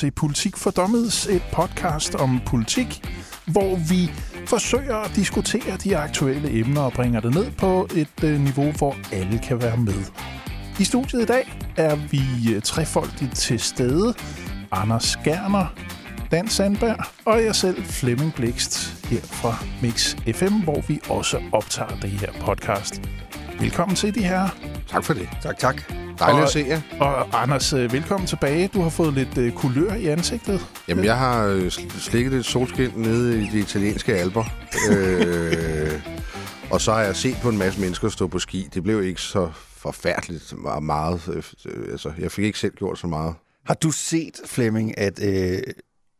Til Politik for Dommeds, et podcast om politik, hvor vi forsøger at diskutere de aktuelle emner og bringer det ned på et øh, niveau, hvor alle kan være med. I studiet i dag er vi øh, trefoldigt til stede. Anders Gerner, Dan Sandberg og jeg selv, Flemming Blikst, her fra Mix FM, hvor vi også optager det her podcast. Velkommen til de her. Tak for det. Tak, tak. Dejligt Og- at se jer. Og Anders, øh, velkommen tilbage. Du har fået lidt øh, kulør i ansigtet. Jamen, jeg har øh, sl- slikket lidt solskin nede i de italienske alber. øh, og så har jeg set på en masse mennesker stå på ski. Det blev ikke så forfærdeligt meget. Øh, øh, altså, jeg fik ikke selv gjort så meget. Har du set, Flemming, at øh,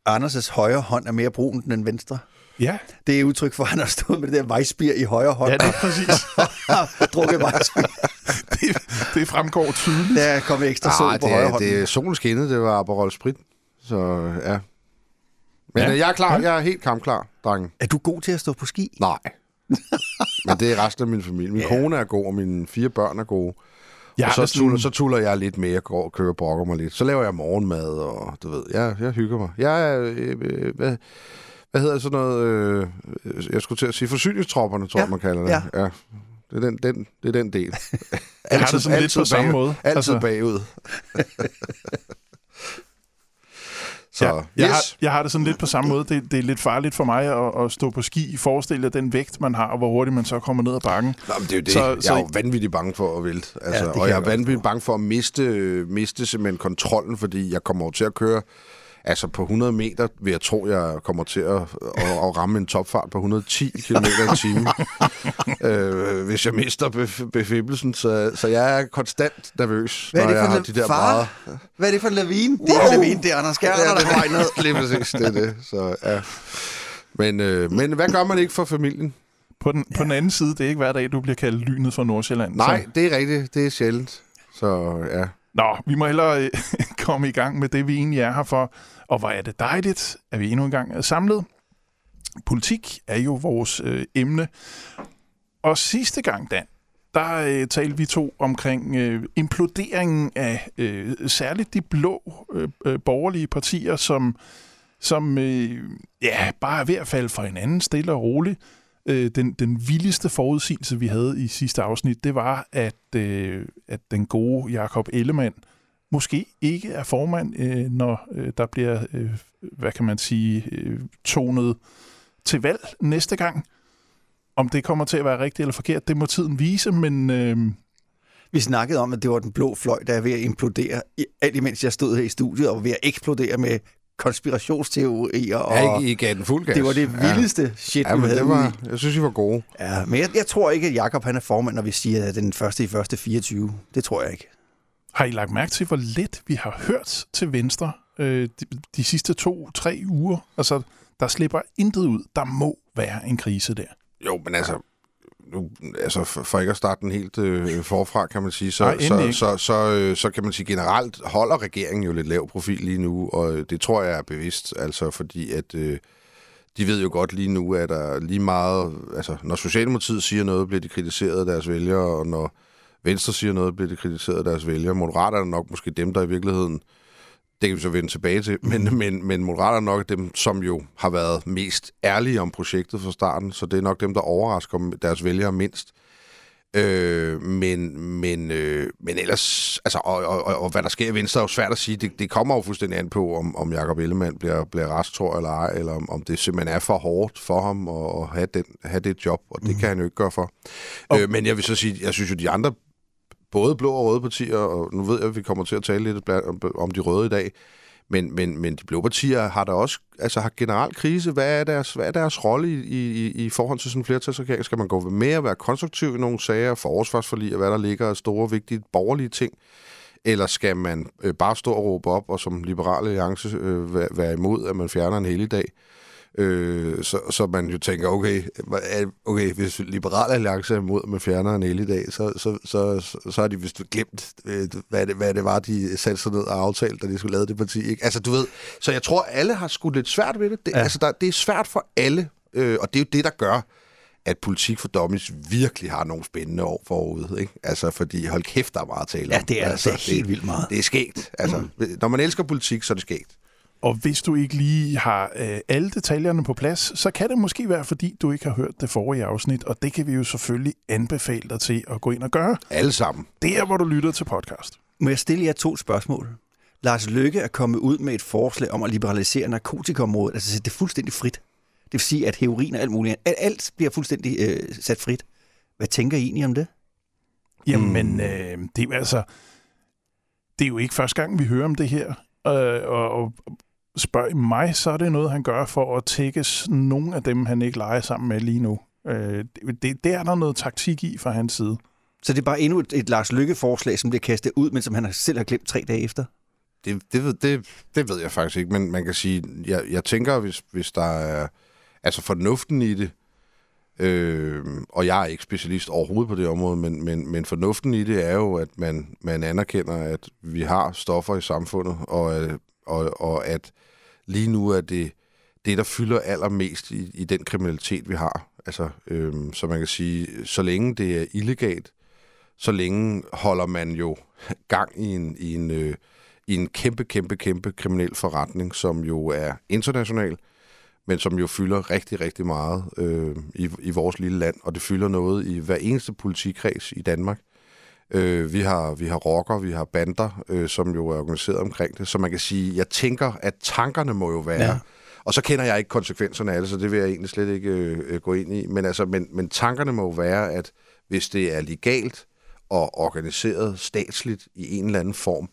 Anders' højre hånd er mere brun end den venstre? Ja, Det er udtryk for, at han har stået med det der vejspir i højre hånd ja det er præcis. og drukket vejspir. det, det fremgår tydeligt. Der er kommet ekstra sol Ah, på det, højre hånd. det er solen skinnede, det var Aperol Sprit. Så ja. Men Ja. ja. jeg er klar. Ja. Jeg er helt kampklar, drenge. Er du god til at stå på ski? Nej. Men det er resten af min familie. Min Ja. kone er god, og mine fire børn er gode. Jeg og så, sådan- tuller, så tuller jeg lidt mere, går og kører brokker mig lidt. Så laver jeg morgenmad, og du ved, jeg, jeg hygger mig. Jeg er, øh, øh, hvad, hedder sådan noget, øh, jeg skulle til at sige, forsyningstropperne, tror Ja, jeg, man kalder det. ja. ja. Det er den, den, det er den del. Jeg har det sådan lidt på samme måde. Altid Altså- bagud. så, Ja, jeg, yes. har, jeg har det sådan lidt på samme måde. Det, det er lidt farligt for mig at, at stå på ski. Forestil jer den vægt, man har, og hvor hurtigt man så kommer ned ad bakken. Nå, men det er jo det. Så- jeg så- er jo vanvittigt bange for at vælte. Altså, det ja, og jeg jeg er vanvittigt bange for at miste, miste simpelthen kontrollen, fordi jeg kommer over til at køre... Altså på 100 meter vil jeg tro, jeg kommer til at, at, at ramme en topfart på 110 km i timen, øh, hvis jeg mister bef- befibelsen. Så, så jeg er konstant nervøs, Hvad er når det jeg for har de der far? brædder. Hvad er det for en lavine? Det er en lavine, det er Anders Gerner, Ja, der det er ned. lige præcis det, er det. Så, ja. men, øh, men hvad gør man ikke for familien? På den, på den anden side, det er ikke hver dag, du bliver kaldt lynet fra Nordsjælland. Nej, Så, det er rigtigt. Det er sjældent. Så ja nå, vi må hellere øh, komme i gang med det, vi egentlig er her for. Og hvor er det dejligt, at vi endnu en gang er samlet. Politik er jo vores øh, emne. Og sidste gang, Dan, der øh, talte vi to omkring øh, imploderingen af øh, særligt de blå øh, øh, borgerlige partier, som, som øh, ja, bare er ved at falde fra hinanden stille og roligt. Øh, den, den vildeste forudsigelse, vi havde i sidste afsnit, det var, at, øh, at den gode Jakob Ellemann måske ikke er formand, øh, når øh, der bliver, øh, hvad kan man sige, øh, tonet til valg næste gang. Om det kommer til at være rigtigt eller forkert, det må tiden vise, men øh, Vi snakkede om, at det var den blå fløj, der er ved at implodere, alt imens jeg stod her i studiet, og var ved at eksplodere med konspirationsteorier. Og Jeg ikke, I gav den fuld gas. det var det vildeste ja. shit, Ja, vi men havde det var, jeg synes, I var gode. Ja, men jeg, jeg tror ikke, at Jakob han er formand, når vi siger, at den første i første 24. Det tror jeg ikke. har I lagt mærke til, hvor let vi har hørt til Venstre øh, de, de sidste to-tre uger? Altså, der slipper intet ud. Der må være en krise der. Jo, men altså, nu, altså for, for ikke at starte den helt øh, forfra, kan man sige, så, Nej, så, så, så, øh, så kan man sige, generelt holder regeringen jo lidt lav profil lige nu, og øh, det tror jeg er bevidst, altså fordi at øh, de ved jo godt lige nu, at der lige meget, altså når Socialdemokratiet siger noget, bliver de kritiseret af deres vælgere, og når Venstre siger noget, bliver de kritiseret af deres vælgere. Moderaterne er nok måske dem, der i virkeligheden det kan vi så vende tilbage til, men, men, men Moderaterne er nok dem, som jo har været mest ærlige om projektet fra starten, så det er nok dem, der overrasker deres vælgere mindst. Øh, men, men, øh, men ellers, altså, og, og, og, og hvad der sker i Venstre er jo svært at sige. Det, det kommer jo fuldstændig an på, om, om Jacob Ellemann bliver, bliver rest, tror jeg, eller ej, eller om, om det simpelthen er for hårdt for ham at, at have, den, have det job, og det mm. kan han jo ikke gøre for. Og- Øh, men jeg vil så sige, jeg synes jo, de andre, både blå og røde partier, og nu ved jeg, at vi kommer til at tale lidt om- de røde i dag, men, men, men de blå partier har der også altså har generelt krise. Hvad er deres, hvad er deres rolle i, i, i forhold til sådan en flertalsregering? Skal man gå med at være konstruktiv i nogle sager, forsvarsforlig og hvad der ligger af store, vigtige borgerlige ting? Eller skal man øh, bare stå og råbe op og som liberale alliance øh, være, være imod, at man fjerner en helligdag? Øh, så, så man jo tænker, okay, er- okay, hvis Liberale Alliance er imod, at man fjerner en helligdag, så, så, så, så, så har de vist glemt, øh, hvad det, hvad det var, de satte sig ned og aftalte, da de skulle lave det parti. Ikke? Altså, du ved, så jeg tror, alle har skudt lidt svært ved det. det Ja. Altså, der, det er svært for alle, øh, og det er jo det, der gør, at politik for dummies virkelig har nogle spændende år forude. Ikke? Altså, fordi hold kæft, der er meget at tale om. Ja, det er altså, altså helt vildt meget. Det er skægt. Altså, mm. Når man elsker politik, så er det skægt. Og hvis du ikke lige har øh, alle detaljerne på plads, så kan det måske være, fordi du ikke har hørt det forrige afsnit, og det kan vi jo selvfølgelig anbefale dig til at gå ind og gøre. Alle sammen. Det er, hvor du lytter til podcast. Må jeg stille jer to spørgsmål? Lars Løkke er kommet ud med et forslag om at liberalisere narkotikaområdet, altså sætte det fuldstændig frit. Det vil sige, at heroin og alt muligt, at alt bliver fuldstændig øh, sat frit. Hvad tænker I egentlig om det? Jamen, mm. øh, det er altså... Det er jo ikke første gang, vi hører om det her. Øh, og, og spørger I mig, så er det noget, han gør for at tækkes nogle af dem, han ikke leger sammen med lige nu. Øh, det, det, er der noget taktik i fra hans side. Så det er bare endnu et, et Lars Lykke-forslag, som bliver kastet ud, men som han selv har glemt tre dage efter? Det, det, ved, det, det ved jeg faktisk ikke, men man kan sige, jeg, jeg tænker, hvis, hvis der er altså fornuften i det, øh, og jeg er ikke specialist overhovedet på det område, men, men, men fornuften i det er jo, at man, man anerkender, at vi har stoffer i samfundet, og, og, og at lige nu er det det, der fylder allermest i, i den kriminalitet, vi har. Altså, øhm, så man kan sige, så længe det er illegalt, så længe holder man jo gang i en, i en, øh, i en kæmpe, kæmpe, kæmpe kriminel forretning, som jo er international, men som jo fylder rigtig, rigtig meget øh, i, i vores lille land, og det fylder noget i hver eneste politikreds i Danmark. Øh, vi har vi har rocker, vi har bander, øh, som jo er organiseret omkring det, så man kan sige, jeg tænker, at tankerne må jo være... Ja. Og så kender jeg ikke konsekvenserne af det, så det vil jeg egentlig slet ikke øh, gå ind i. Men, altså, men, men tankerne må jo være, at hvis det er legalt og organiseret statsligt i en eller anden form,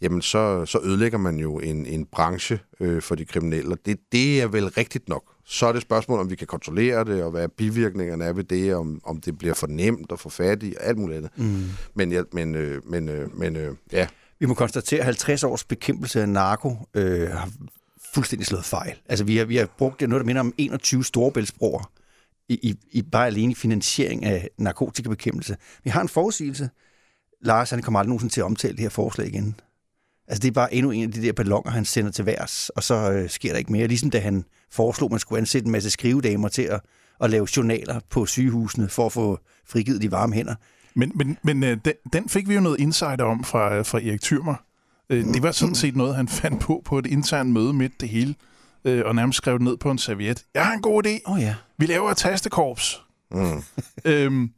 jamen så, så ødelægger man jo en, en branche øh, for de kriminelle. Det, det er vel rigtigt nok. Så er det spørgsmål, om vi kan kontrollere det, og hvad bivirkningerne er ved det, om, om det bliver for nemt at få fat i, og alt muligt andet. Mm. Men, ja, men, øh, men, øh, men øh, ja. Vi må konstatere, at 50 års bekæmpelse af narko øh, har fuldstændig slået fejl. Altså, vi har, vi har brugt noget, der minder om 21 storebæltsbroer i, i, i bare alene finansiering af narkotikabekæmpelse. Vi har en forudsigelse. Lars, han kommer aldrig nogensinde til at omtale det her forslag igen. Altså, det er bare endnu en af de der ballonger, han sender til værs, og så øh, sker der ikke mere. Ligesom da han foreslog, at man skulle ansætte en masse skrivedamer til at, at lave journaler på sygehusene for at få frigivet de varme hænder. Men, men, men øh, den, den fik vi jo noget insider om fra, fra Erik Thyrmer. Øh, det var sådan set noget, han fandt på på et internt møde midt det hele, øh, og nærmest skrev det ned på en serviet. Jeg har en god idé. Oh, ja. Vi laver et tastekorps. Mm. øhm,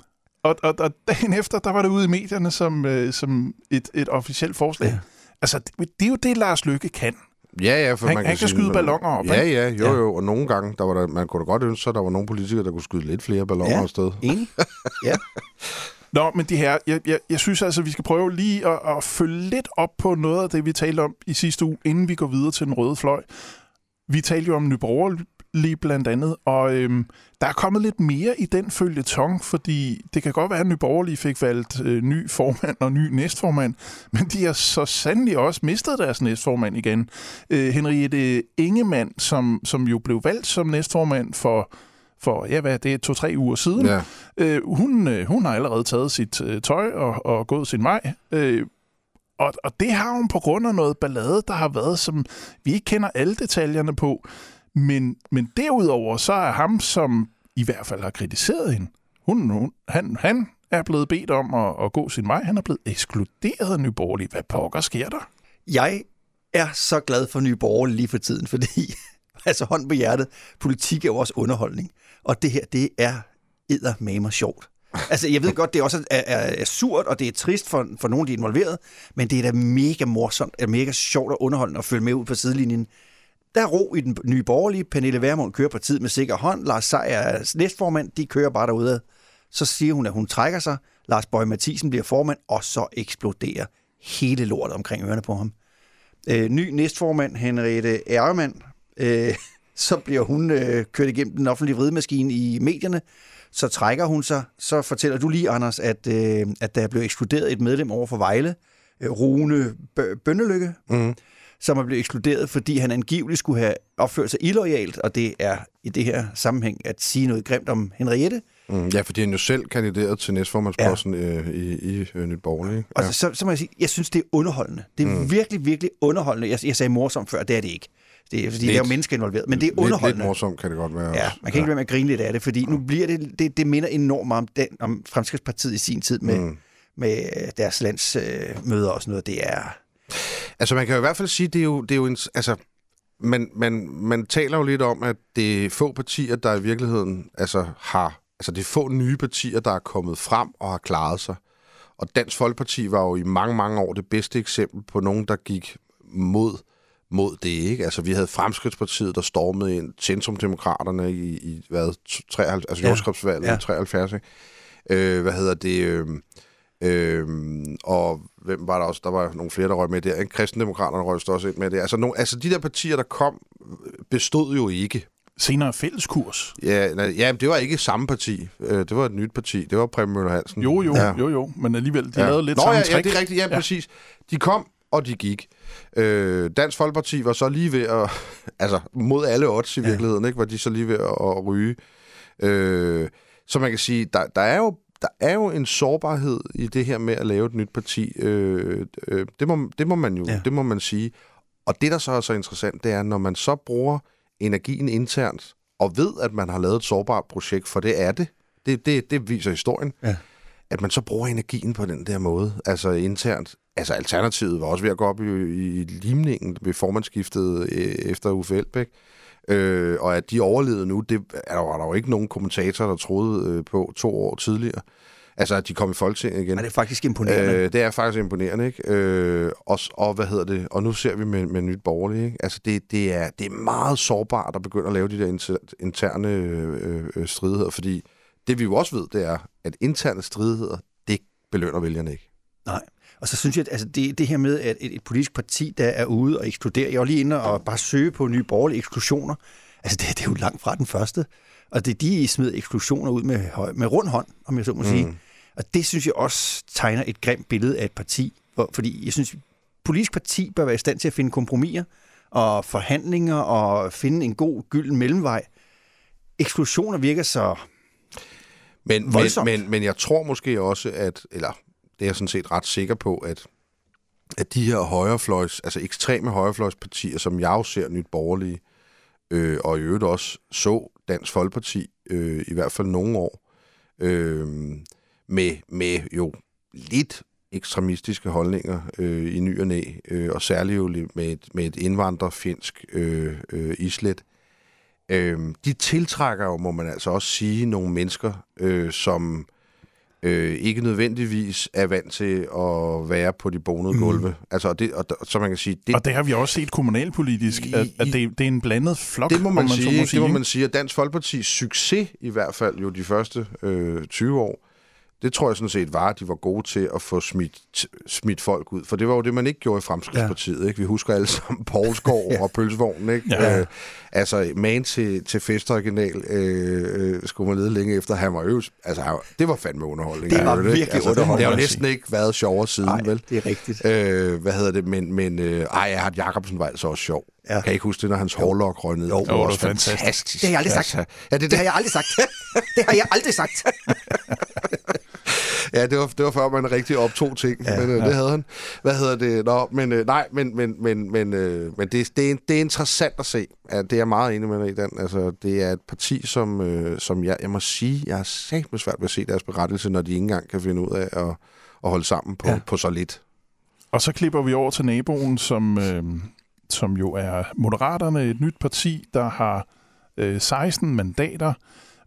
og, og, og dagen efter, der var det ude i medierne som, øh, som et, et officielt forslag. Ja. Altså, det, det er jo det, Lars Lykke kan. Ja, ja, for han, man kan, han kan sige, skyde ballonger op. Ja, ja, jo, jo. Og nogle gange, der var der, man kunne da godt ønske at der var nogle politikere, der kunne skyde lidt flere ballonger Ja. afsted. Enig? Ja. Nå, men de her, jeg, jeg, jeg synes altså, vi skal prøve lige at, at følge lidt op på noget af det, vi talte om i sidste uge, inden vi går videre til den røde fløj. Vi talte jo om Nyborgerlige blandt andet, og øhm, der er kommet lidt mere i den følge tong, fordi det kan godt være, at Nyborgerlige fik valgt øh, ny formand og ny næstformand, men de har så sandelig også mistet deres næstformand igen. Øh, Henriette Ingemann, som, som jo blev valgt som næstformand for for, ja, hvad, det er to-tre uger siden. Ja. Øh, hun, øh, hun har allerede taget sit øh, tøj og, og gået sin vej. Øh, og, og det har hun på grund af noget ballade, der har været, som vi ikke kender alle detaljerne på. Men, men derudover, så er ham, som i hvert fald har kritiseret hende, hun, hun, han, han er blevet bedt om at, at gå sin vej. Han er blevet ekskluderet af Nyborgerlige. Hvad pokker sker der? Jeg er så glad for Nye Borgerlige lige for tiden, fordi, altså hånd på hjertet, politik er jo også underholdning. Og det her, det er eddermamer sjovt. Altså, jeg ved godt, det også er, er, er surt, og det er trist for, for nogen, de er involveret, men det er da mega morsomt, er mega sjovt og underholdende at følge med ud på sidelinjen. Der er ro i den nye borgerlige. Pernille Vermund kører partiet med sikker hånd. Lars Seier er næstformand. De kører bare derude. Så siger hun, at hun trækker sig. Lars Bøge Mathisen bliver formand, og så eksploderer hele lortet omkring ørerne på ham. Øh, ny næstformand, Henriette Erlemann, øh, så bliver hun øh, kørt igennem den offentlige vridemaskine i medierne. Så trækker hun sig. Så fortæller du lige, Anders, at, øh, at der blev ekskluderet et medlem over for Vejle, øh, Rune Bø- Bønnelykke, Mm som er blevet ekskluderet, fordi han angiveligt skulle have opført sig illoyalt, og det er i det her sammenhæng at sige noget grimt om Henriette. Mm. Ja, fordi han jo selv kandideret til næstformandsposten ja. øh, i, i øh, Nyt Borgerlige. ikke? Og Ja. så, så må jeg sige, jeg synes, det er underholdende. Det er mm. virkelig, virkelig underholdende. Jeg, jeg sagde morsomt før, det er det ikke. Det er, fordi Lidt. der er jo mennesker involveret, men det er Lidt, lidt underholdende. morsomt kan det godt være. Ja, også. man kan ikke være med at grine lidt af det, fordi nu bliver det, det, det minder enormt meget om, den, om Fremskridspartiet i sin tid med, mm. med deres landsmøder øh, møder og sådan noget. Det er, Altså, man kan jo i hvert fald sige, det er jo, det er jo en, altså, man, man, man taler jo lidt om, at det er få partier, der i virkeligheden altså, har... Altså, det er få nye partier, der er kommet frem og har klaret sig. Og Dansk Folkeparti var jo i mange, mange år det bedste eksempel på nogen, der gik mod, mod det, ikke? Altså, vi havde Fremskridspartiet, der stormede ind, Centrumdemokraterne i, i hvad, 73, altså Ja. jordskabsvalget Ja. i 73, ikke? Øh, hvad hedder det... Øh, Øhm, og hvem var der også? Der var nogle flere, der røg med der. Kristendemokraterne røg også ind med det. Altså, nogle, altså de der partier, der kom, bestod jo ikke. Senere fælleskurs. Ja, nej, ja det var ikke samme parti. Øh, det var et nyt parti. Det var Preben Møller Hansen. Jo, jo, Ja. ja. jo, jo. Men alligevel, de ja. lavede lidt Nå, samme ja, trick. ja, det er rigtigt. Ja, ja, præcis. De kom, og de gik. Øh, Dansk Folkeparti var så lige ved at... Altså, mod alle odds i Ja. virkeligheden, ikke? Var de så lige ved at, at ryge. Øh, så man kan sige, der, der er jo der er jo en sårbarhed i det her med at lave et nyt parti. Øh, øh, det, må, det må man jo, Ja. det må man sige. Og det, der så er så interessant, det er, når man så bruger energien internt, og ved, at man har lavet et sårbart projekt, for det er det, det, det, det viser historien, Ja. at man så bruger energien på den der måde, altså internt. Altså Alternativet var også ved at gå op i, i limningen ved formandsskiftet øh, efter Uffe Elbæk. Øh, og at de overlevede nu, det er der, var der jo ikke nogen kommentator, der troede øh, på to år tidligere. Altså, at de kom i Folketinget igen. og det er faktisk imponerende. Øh, Øh, det er faktisk imponerende, ikke? Øh, og, og hvad hedder det? Og nu ser vi med, med nyt borgerlige, ikke? Altså, det, det, er, det er meget sårbart at begynde at lave de der inter, interne øh, øh, stridigheder, fordi det vi jo også ved, det er, at interne stridigheder, det belønner vælgerne ikke. Nej. Og så synes jeg, at altså det, det her med, at et, et politisk parti, der er ude og ekskludere, jeg var lige inde og bare søge på nye borgerlige eksklusioner, altså det, det er jo langt fra den første. Og det er de, smed eksklusioner ud med, med rund hånd, om jeg så må mm. sige. Og det synes jeg også tegner et grimt billede af et parti. Hvor, fordi jeg synes, politisk parti bør være i stand til at finde kompromiser og forhandlinger og finde en god gylden mellemvej. Eksklusioner virker så... Men, men, men, men jeg tror måske også, at, eller det er jeg sådan set ret sikker på, at, at de her højrefløjs, altså ekstreme højrefløjspartier, som jeg jo ser nyt borgerlige, øh, og i øvrigt også så Dansk Folkeparti, øh, i hvert fald nogle år, øh, med, med jo lidt ekstremistiske holdninger øh, i ny og næ, øh, og særligt jo med et, med et indvandrerfinsk øh, øh, islet. Øh, de tiltrækker jo, må man altså også sige, nogle mennesker, øh, som øh, ikke nødvendigvis er vant til at være på de bonede Mm. gulve. Altså, og det, og, så man kan sige, det, Og det har vi også set kommunalpolitisk, I- at, at det, det er en blandet flok, det må man, om sige, ikke? sige. det må man sige, at Dansk Folkepartis succes, i hvert fald jo de første øh, 20 år, det tror jeg sådan set var, at de var gode til at få smidt, smidt folk ud. For det var jo det, man ikke gjorde i Fremskridspartiet. Ja. Ikke? Vi husker alle sammen Poulsgaard ja. og Pølsevognen. Ikke? Ja. Øh, altså, man til, til festoriginal øh, øh, skulle man lede længe efter. Han var jo, altså, han det var fandme underholdning. Det var virkelig altså, underholdning, Det har jo næsten ikke været sjovere siden, Nej, vel? det er rigtigt. Øh, hvad hedder det? Men, men øh, ej, Erhard Jacobsen var altså også sjov. Ja. Kan I ikke huske det, når hans hårlok røg ned? Jo. det var også fantastisk. fantastisk. Det har jeg aldrig sagt. Altså, ja, det, Det det, har jeg aldrig sagt. Det har jeg aldrig sagt. Ja, det var, det var før, man rigtig optog ting, ja, men øh, ja. det havde han. Hvad hedder det? Nå, men øh, nej, men, men, men, men, øh, men det, det, er, det er interessant at se. Ja, det er jeg meget enig med dig i, Dan. Altså, det er et parti, som, øh, som jeg, jeg må sige, jeg har sagt med svært ved at se deres berettelse, når de ikke engang kan finde ud af at, at holde sammen på, ja. på så lidt. Og så klipper vi over til naboen, som, øh, som jo er Moderaterne, et nyt parti, der har øh, 16 mandater,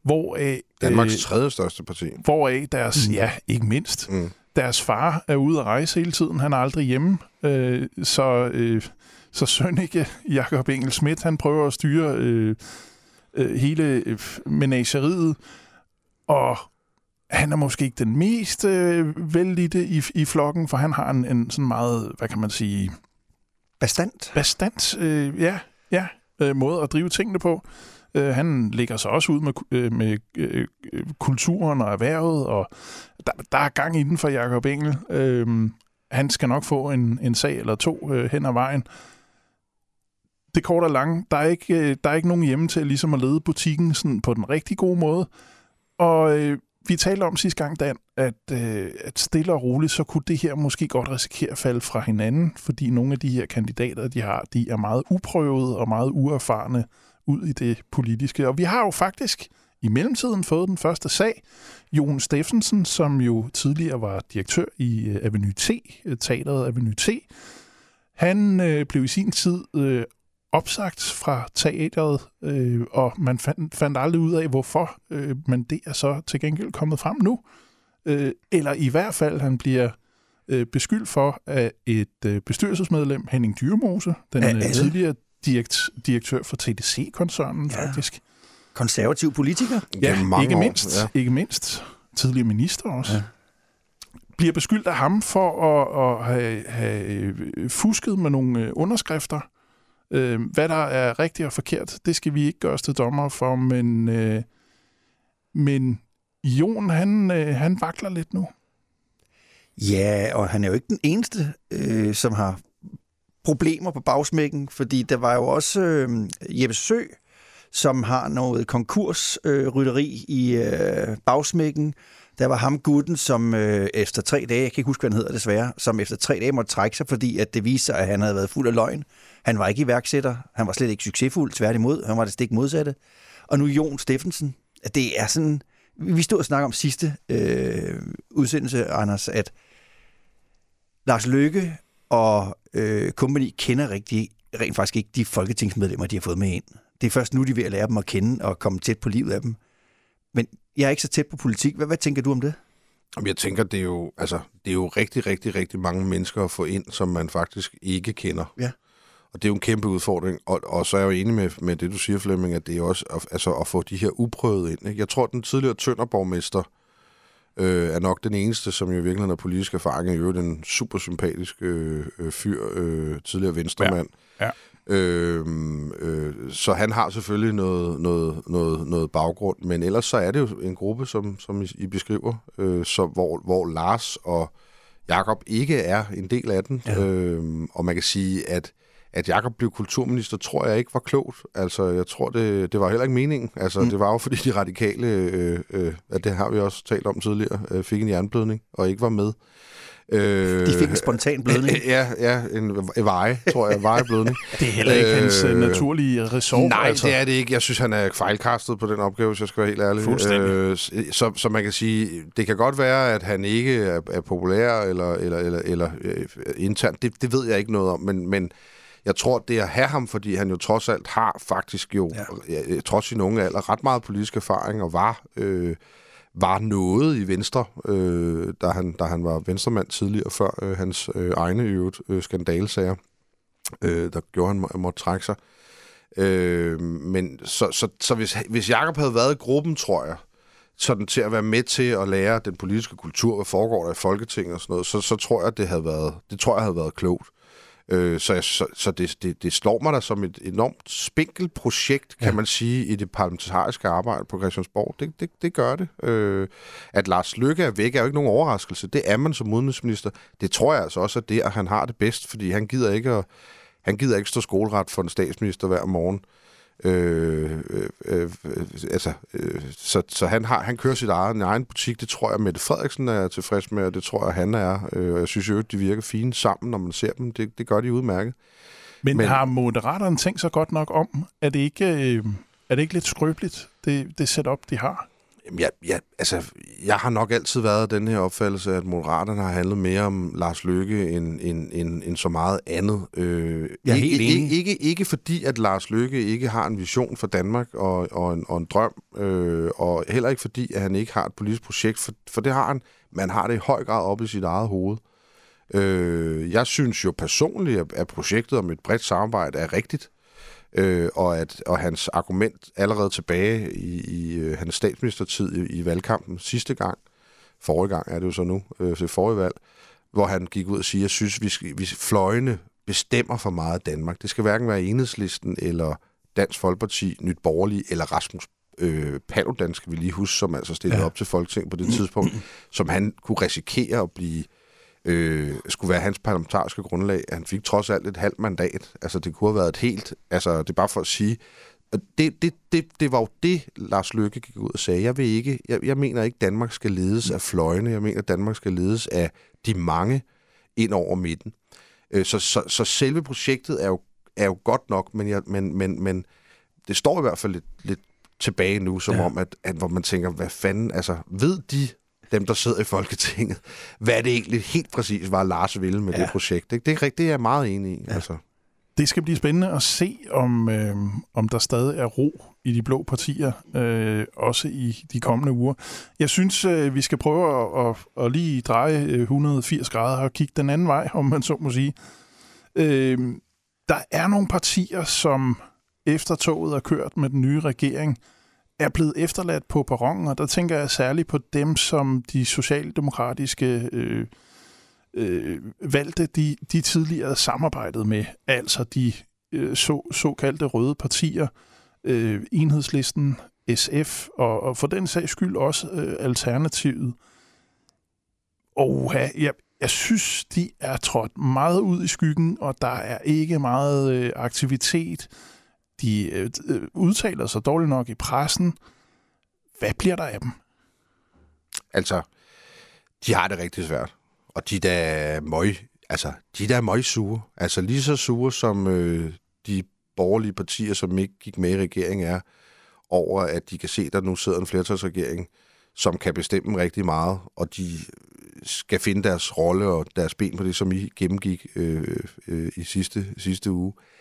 hvoraf, Danmarks øh, tredje største parti. hvoraf deres, Mm. ja, ikke mindst, Mm. deres far er ude at rejse hele tiden. Han er aldrig hjemme. Øh, så, øh, så Sønneke, Jakob Engel Schmidt, han prøver at styre øh, øh, hele øh, menageriet. Og han er måske ikke den mest øh, vældige i, i flokken, for han har en, en sådan meget, hvad kan man sige, Bestandt. bestandt øh, ja, ja, øh, måde at drive tingene på. Øh, han lægger sig også ud med, øh, med øh, øh, kulturen og erhvervet, og der, der er gang inden for Jacob Engel. Øh, han skal nok få en, en sag eller to øh, hen ad vejen. Det korte og lange, der er ikke, øh, der er ikke nogen hjemme til ligesom at lede butikken sådan på den rigtig gode måde. Og øh, vi talte om sidste gang, Dan, at, øh, at stille og roligt, så kunne det her måske godt risikere at falde fra hinanden, fordi nogle af de her kandidater, de har, de er meget uprøvede og meget uerfarne ud i det politiske. Og vi har jo faktisk i mellemtiden fået den første sag. Jon Steffensen, som jo tidligere var direktør i øh, Avenue T, øh, teateret Avenue T, han øh, blev i sin tid øh, opsagt fra teateret, øh, og man fandt, fandt aldrig ud af, hvorfor, øh, men det er så til gengæld kommet frem nu. Øh, eller i hvert fald, han bliver øh, beskyldt for, at et øh, bestyrelsesmedlem, Henning Dyrmose, den øh, tidligere direkt, direktør for TDC-koncernen Ja. faktisk, Konservativ politiker? Gennem mange ikke år, mindst, ja. ikke mindst tidligere minister også, Ja. ja. bliver beskyldt af ham for at, at have, have fusket med nogle øh, underskrifter. Øh, hvad der er rigtigt og forkert, det skal vi ikke gøre os til dommer for, men, øh, men Jon, han, øh, han vakler lidt nu. Ja, og han er jo ikke den eneste, øh, som har problemer på bagsmækken, fordi der var jo også øh, Jeppe Sø, som har noget konkursrytteri øh, i øh, bagsmækken. Der var ham gutten, som øh, efter tre dage, jeg kan ikke huske, hvad han hedder desværre, som efter tre dage måtte trække sig, fordi at det viste sig, at han havde været fuld af løgn. Han var ikke iværksætter, han var slet ikke succesfuld, tværtimod, han var det stik modsatte. Og nu Jon Steffensen, at det er sådan, vi stod og snakkede om sidste øh, udsendelse, Anders, at Lars Løkke og øh, company kender rigtig, rent faktisk ikke de folketingsmedlemmer, de har fået med ind. Det er først nu, de er ved at lære dem at kende og komme tæt på livet af dem. Men jeg er ikke så tæt på politik. Hvad, hvad tænker du om det? Jeg tænker, det er, jo, altså, det er jo rigtig, rigtig, rigtig mange mennesker at få ind, som man faktisk ikke kender. Ja. Og det er jo en kæmpe udfordring. Og, og så er jeg jo enig med, med det, du siger, Flemming, at det er også at, altså, at få de her uprøvede ind. Ikke? Jeg tror, den tidligere Tønderborgmester øh, er nok den eneste, som jo i virkeligheden har politisk erfaring. I øvrigt en super sympatisk øh, øh, fyr, øh, tidligere venstremand. Ja. Ja. Øh, øh, så han har selvfølgelig noget, noget, noget, noget baggrund, men ellers så er det jo en gruppe, som, som I, I beskriver, øh, så, hvor, hvor Lars og Jakob ikke er en del af den. Ja. Ja. Øh, og man kan sige, at at Jakob blev kulturminister, tror jeg ikke var klogt. Altså, jeg tror, det, det var heller ikke meningen. Altså, Mm. det var jo fordi de radikale, øh, øh, at det har vi også talt om tidligere, øh, fik en jernblødning og ikke var med. Øh, De fik en spontan blødning. Ja, ja en, en veje, tror jeg. Vejeblødning. Det er heller ikke øh, hans øh, Øh, naturlige ressort. Nej, altså. det er det ikke. Jeg synes, han er fejlkastet på den opgave, hvis jeg skal være helt ærlig. Fuldstændig. Øh, så, så man kan sige, det kan godt være, at han ikke er, er populær eller, eller, eller, eller øh, internt. Det, det ved jeg ikke noget om, men, men jeg tror, det at have ham, fordi han jo trods alt har faktisk jo, ja. Ja, trods sin unge alder, ret meget politisk erfaring og var... Øh, var noget i Venstre, øh, da, han, da han var venstremand tidligere, før øh, hans øh, egne øvrigt, øh, skandalesager, øh, der gjorde han, må- måtte trække sig. Øh, men så, så, så hvis, hvis Jakob havde været i gruppen, tror jeg, sådan til at være med til at lære den politiske kultur, hvad foregår der i Folketinget og sådan noget, så, så tror jeg, det havde været, det tror jeg havde været klogt. Øh, så jeg, så, så det, det, det slår mig da som et enormt spinkelt projekt, kan Ja. man sige, i det parlamentariske arbejde på Christiansborg. Det, det, det gør det. Øh, at Lars Løkke er væk, er jo ikke nogen overraskelse. Det er man som udenrigsminister. Det tror jeg altså også, at det, at han har det bedst, fordi han gider ikke at, han gider ikke stå skoleret for en statsminister hver morgen. Øh, øh, øh, altså, øh, så, så han, har, han kører sit eget, en egen butik. Det tror jeg, Mette Frederiksen er tilfreds med, og det tror jeg, han er. Øh, og jeg synes jo, at de virker fine sammen, når man ser dem. Det, det gør de udmærket. Men, men Men- har moderaterne tænkt sig godt nok om? Er det ikke, øh, er det ikke lidt skrøbeligt, det, det setup, de har? Jamen, jeg, jeg, altså, jeg har nok altid været den her opfattelse, at Moderaterne har handlet mere om Lars Løkke end, end, end, end så meget andet. Øh, Jeg er ikke, helt enig. ikke, ikke, ikke fordi, at Lars Løkke ikke har en vision for Danmark og, og, en, og en drøm, øh, og heller ikke fordi, at han ikke har et politisk projekt, for, for det har han, men han har det i høj grad op i sit eget hoved. Øh, jeg synes jo personligt, at, at projektet om et bredt samarbejde er rigtigt. Øh, og at og hans argument allerede tilbage i, i øh, hans statsministertid i, i valgkampen sidste gang, forrige gang er det jo så nu, øh, til forrige valg, hvor han gik ud og siger, jeg synes, vi, skal, vi fløjene bestemmer for meget Danmark. Det skal hverken være enhedslisten eller Dansk Folkeparti, Nyt Borgerlige eller Rasmus øh, Paludan, skal vi lige huske, som altså stillede Ja. op til Folketing på det tidspunkt, som han kunne risikere at blive øh, skulle være hans parlamentariske grundlag. Han fik trods alt et halvt mandat. Altså, det kunne have været et helt... Altså, det er bare for at sige, det, det, det, det var jo det, Lars Løkke gik ud og sagde. Jeg, vil ikke, jeg, jeg mener ikke, Danmark skal ledes af fløjene. Jeg mener, Danmark skal ledes af de mange ind over midten. Øh, så, så, så selve projektet er jo, er jo godt nok, men, jeg, men, men, men det står i hvert fald lidt, lidt tilbage nu, som ja. om, at, at hvor man tænker, hvad fanden, altså ved de, dem der sidder i Folketinget, hvad det egentlig helt præcis var, Lars ville med ja. det projekt. Ikke? Det, er, det er jeg meget enig i. Ja. Altså. Det skal blive spændende at se, om, øh, om der stadig er ro i de blå partier, øh, også i de kommende uger. Jeg synes, øh, vi skal prøve at, at, at lige dreje 180 grader og kigge den anden vej, om man så må sige. Øh, der er nogle partier, som efter toget er kørt med den nye regering, er blevet efterladt på perronen, og der tænker jeg særligt på dem, som de socialdemokratiske øh, øh, valgte, de, de tidligere samarbejdede med, altså de øh, så, såkaldte røde partier, øh, Enhedslisten, SF, og, og for den sags skyld også øh, Alternativet. Og ja, jeg, jeg synes, de er trådt meget ud i skyggen, og der er ikke meget øh, aktivitet. De øh, øh, udtaler sig dårligt nok i pressen. Hvad bliver der af dem? Altså, de har det rigtig svært. Og de der møg, altså, de der møg sure. Altså lige så sure som øh, de borgerlige partier, som ikke gik med i regeringen er, over at de kan se, at der nu sidder en flertalsregering, som kan bestemme rigtig meget, og de øh, skal finde deres rolle og deres ben på det, som I gennemgik øh, øh, i sidste, sidste uge. Øh,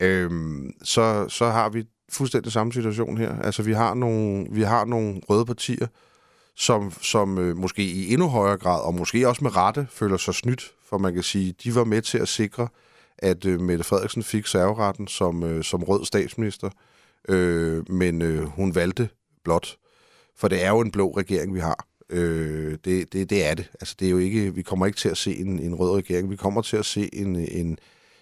Øhm, så, så har vi fuldstændig samme situation her. Altså, vi har nogle, vi har nogle røde partier, som, som øh, måske i endnu højere grad, og måske også med rette, føler sig snydt, for man kan sige, de var med til at sikre, at øh, Mette Frederiksen fik serveretten som, øh, som rød statsminister, øh, men øh, hun valgte blot. For det er jo en blå regering, vi har. Øh, det, det, det er det. Altså, det er jo ikke, vi kommer ikke til at se en, en rød regering. Vi kommer til at se en, en,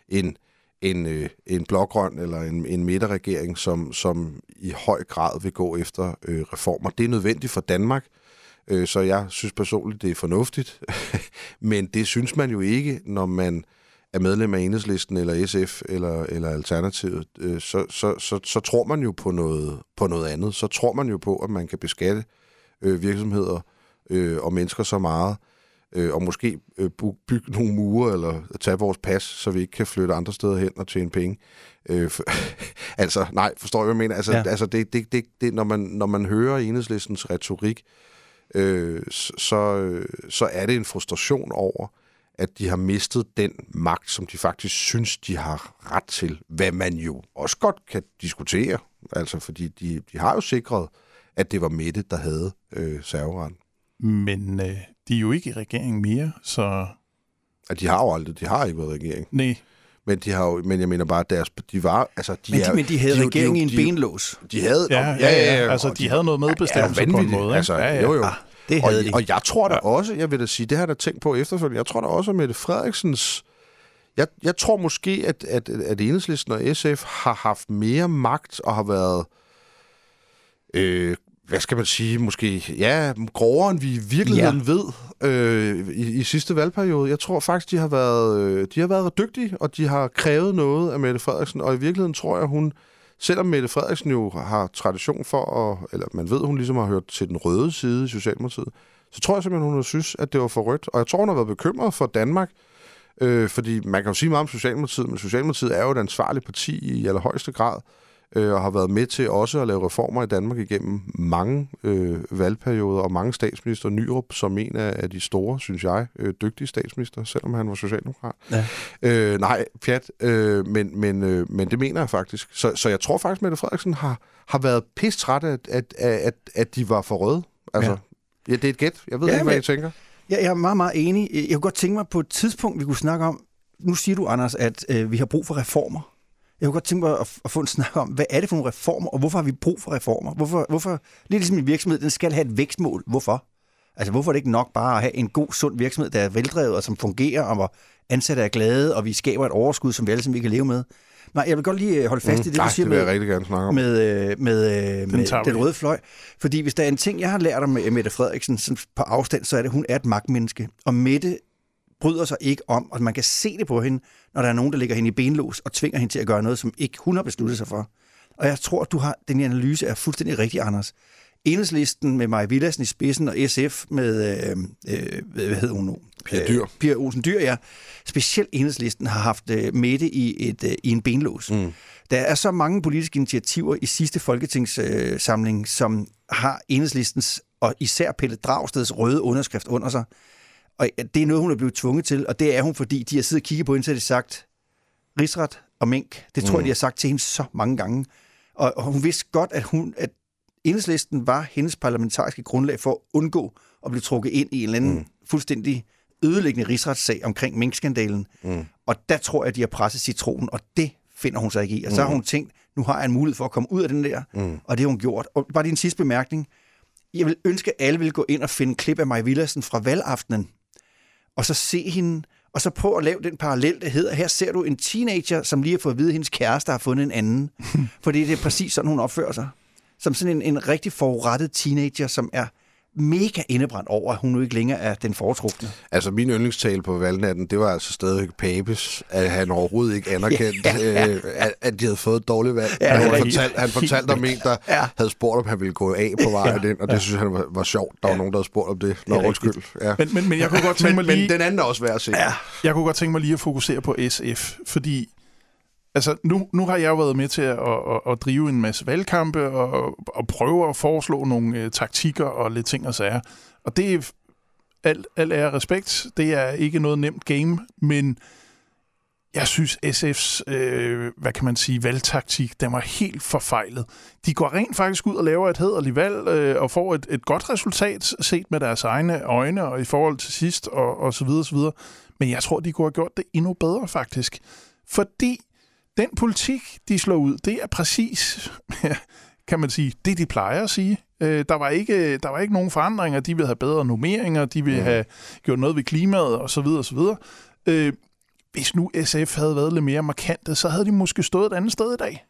en, en, øh, en blågrøn eller en, en midterregering, som, som i høj grad vil gå efter øh, reformer. Det er nødvendigt for Danmark, Øh, så jeg synes personligt, det er fornuftigt. Men det synes man jo ikke, når man er medlem af Enhedslisten eller SF eller, eller Alternativet. Øh, så, så, så, så tror man jo på noget, på noget andet. Så tror man jo på, at man kan beskatte øh, virksomheder øh, og mennesker så meget, øh, og måske øh, bygge nogle mure eller tage vores pas, så vi ikke kan flytte andre steder hen og tjene penge. Øh, for, altså, nej, forstår jeg, hvad jeg mener? Altså, ja. altså det, det, det, det, når, man, når man hører enhedslistens retorik, øh, så, så er det en frustration over, at de har mistet den magt, som de faktisk synes, de har ret til. Hvad man jo også godt kan diskutere, altså fordi de, de har jo sikret, at det var Mette, der havde øh, serveretten. Men øh, de er jo ikke i regering mere, så... Ja, de har jo aldrig, de har ikke været i regering. Nej. Men de har jo, men jeg mener bare, at deres, de var, altså de men, de, er, men de havde de, regeringen i en benlås. De havde, ja, ja, ja, ja, altså de, de havde noget medbestemmelse ja, på en måde. Ikke? Altså, ja, ja. Jo, jo. Ah, det havde og, de. og jeg tror da også, jeg vil da sige, det har jeg da tænkt på efterfølgende, jeg tror da også, at Mette Frederiksens, jeg, jeg tror måske, at, at, at Enhedslisten og SF har haft mere magt og har været, øh, hvad skal man sige, måske, ja, grovere end vi i virkeligheden ja. ved øh, i, i sidste valgperiode. Jeg tror faktisk, de har, været, øh, de har været dygtige, og de har krævet noget af Mette Frederiksen, og i virkeligheden tror jeg, hun, selvom Mette Frederiksen jo har tradition for, at, eller man ved, hun ligesom har hørt til den røde side i Socialdemokratiet, så tror jeg simpelthen, hun har synes, at det var for rødt. Og jeg tror, hun har været bekymret for Danmark, øh, fordi man kan jo sige meget om Socialdemokratiet, men Socialdemokratiet er jo et ansvarligt parti i allerhøjeste grad øh, og har været med til også at lave reformer i Danmark igennem mange øh, valgperioder og mange statsminister. Nyrup som en af, de store, synes jeg, øh, dygtige statsminister, selvom han var socialdemokrat. Ja. Øh, nej, pjat, øh, men, men, øh, men det mener jeg faktisk. Så, så jeg tror faktisk, Mette Frederiksen har, har været pist træt af, at, at, at de var for røde. Altså, ja. ja, det er et gæt. Jeg ved ja, ikke, hvad men, I tænker. Ja, jeg er meget, meget enig. Jeg kunne godt tænke mig på et tidspunkt, vi kunne snakke om, nu siger du, Anders, at øh, vi har brug for reformer. Jeg kunne godt tænke mig at, at få en snak om, hvad er det for nogle reformer, og hvorfor har vi brug for reformer? Hvorfor, hvorfor lidt ligesom en virksomhed, den skal have et vækstmål. Hvorfor? Altså, hvorfor er det ikke nok bare at have en god, sund virksomhed, der er veldrevet og som fungerer, og hvor ansatte er glade, og vi skaber et overskud, som vi alle sammen kan leve med? Nej, jeg vil godt lige øh, holde fast mm, i det, nej, du siger det med, rigtig gerne snakke om. med, med, øh, med, den, med den røde fløj. Fordi hvis der er en ting, jeg har lært om Mette Frederiksen på afstand, så er det, at hun er et magtmenneske. Og Mette bryder sig ikke om, og man kan se det på hende, når der er nogen, der ligger hende i benlås og tvinger hende til at gøre noget, som ikke hun har besluttet sig for. Og jeg tror, at du har, den analyse er fuldstændig rigtig, Anders. Enhedslisten med Maja Villadsen i spidsen, og SF med, øh, øh, hvad hedder hun nu? Pia Dyr. Øh, Pia Olsen Dyr, ja. Specielt Enhedslisten har haft øh, Mette i, et, øh, i en benlås. Mm. Der er så mange politiske initiativer i sidste folketingssamling, øh, som har Enhedslistens og især Pelle Dragsteds røde underskrift under sig. Og det er noget, hun er blevet tvunget til, og det er hun, fordi de har siddet og kigget på hende, de sagt, rigsret og mink, det tror mm. jeg, de har sagt til hende så mange gange. Og, og hun vidste godt, at, hun, at enhedslisten var hendes parlamentariske grundlag for at undgå at blive trukket ind i en eller anden mm. fuldstændig ødelæggende rigsretssag omkring minkskandalen. Mm. Og der tror jeg, de har presset citronen, og det finder hun sig ikke i. Og så har mm. hun tænkt, nu har jeg en mulighed for at komme ud af den der, mm. og det har hun gjort. Og bare din sidste bemærkning. Jeg vil ønske, at alle vil gå ind og finde klip af Maja Villadsen fra valgaftenen, og så se hende, og så prøv at lave den parallel, der hedder, her ser du en teenager, som lige har fået at vide, at hendes kæreste har fundet en anden. Fordi det er præcis sådan, hun opfører sig. Som sådan en, en rigtig forurettet teenager, som er mega indebrændt over, at hun nu ikke længere er den foretrukne. Altså, min yndlingstale på valgnatten, det var altså stadig Papes, at han overhovedet ikke anerkendte, ja, ja. Øh, at, at de havde fået et dårligt valg. Ja, han, fortalte, han fortalte om en, der ja. havde spurgt, om han ville gå af på vejen ja, ind, og det ja. synes han var, var sjovt. Der ja. var nogen, der havde spurgt om det. Nå, undskyld. Ja. Men, men, men jeg kunne godt tænke mig lige... Men den anden er også værd at se. Ja. Jeg kunne godt tænke mig lige at fokusere på SF, fordi Altså, nu, nu har jeg jo været med til at, at, at drive en masse valgkampe og, og prøve at foreslå nogle øh, taktikker og lidt ting og sager. Og det er alt, alt er respekt. Det er ikke noget nemt game, men jeg synes, SF's, øh, hvad kan man sige, valgtaktik, den var helt forfejlet. De går rent faktisk ud og laver et hederligt valg øh, og får et, et godt resultat set med deres egne øjne og i forhold til sidst og, og så videre, så videre. Men jeg tror, de kunne have gjort det endnu bedre faktisk. Fordi den politik, de slår ud, det er præcis, kan man sige, det de plejer at sige. Øh, der, var ikke, der var ikke nogen forandringer. De ville have bedre nummeringer, de ville have gjort noget ved klimaet osv. osv. Øh, hvis nu SF havde været lidt mere markante, så havde de måske stået et andet sted i dag.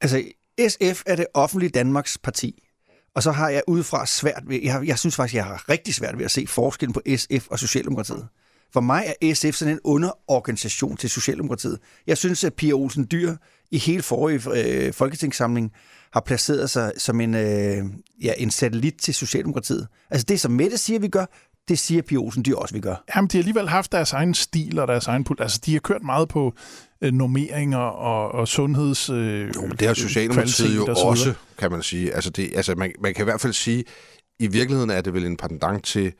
Altså, SF er det offentlige Danmarks parti. Og så har jeg udefra svært ved, jeg, jeg synes faktisk, jeg har rigtig svært ved at se forskellen på SF og Socialdemokratiet. For mig er SF sådan en underorganisation til Socialdemokratiet. Jeg synes, at Pia Olsen Dyr i hele forrige øh, folketingssamling har placeret sig som en, øh, ja, en satellit til Socialdemokratiet. Altså det, som Mette siger, vi gør, det siger Pia Olsen Dyr også, vi gør. Jamen, de har alligevel haft deres egen stil og deres egen... Altså, de har kørt meget på øh, normeringer og, og sundheds... Øh, jo, men det har Socialdemokratiet jo også, kan man sige. Altså, det, altså man, man kan i hvert fald sige, i virkeligheden er det vel en pendant til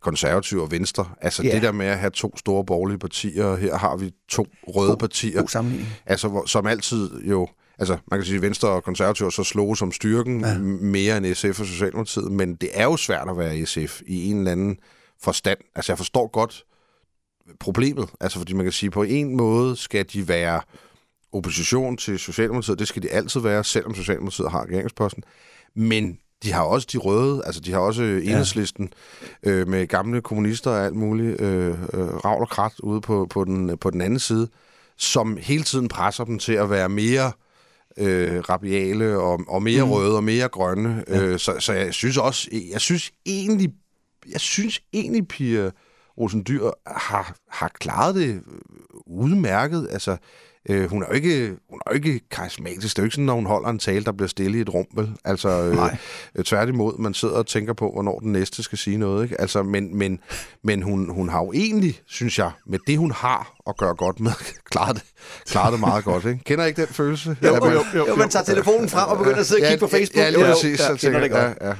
konservative og venstre. Altså yeah. det der med at have to store borgerlige partier, og her har vi to røde god, partier. God sammenligning. Altså, hvor, som altid jo... Altså, man kan sige, at Venstre og Konservative så slog som styrken ja. mere end SF og Socialdemokratiet, men det er jo svært at være SF i en eller anden forstand. Altså, jeg forstår godt problemet. Altså, fordi man kan sige, at på en måde skal de være opposition til Socialdemokratiet. Det skal de altid være, selvom Socialdemokratiet har regeringsposten. Men de har også de røde, altså de har også enhedslisten ja. øh, med gamle kommunister og alt muligt, øh, øh, ravl og krat ude på, på, den, på den anden side, som hele tiden presser dem til at være mere øh, rabiale og, og mere mm. røde og mere grønne. Ja. Øh, så, så jeg synes også, jeg synes egentlig, jeg synes egentlig, Pia Olsen Dyr har, har klaret det udmærket. Altså, Øh, hun er jo ikke, hun er jo ikke karismatisk. Det er jo ikke sådan, når hun holder en tale, der bliver stille i et rum, vel? Altså, øh, øh, tværtimod, man sidder og tænker på, hvornår den næste skal sige noget, ikke? Altså, men, men, men hun, hun har jo egentlig, synes jeg, med det, hun har at gøre godt med, klaret det, klaret det meget godt, ikke? Kender ikke den følelse? Jo, jo, jo, jo, jo, man tager telefonen frem og begynder at sidde og kigge på Facebook. Ja, lige præcis. Ja, ja, ja, ja, ja.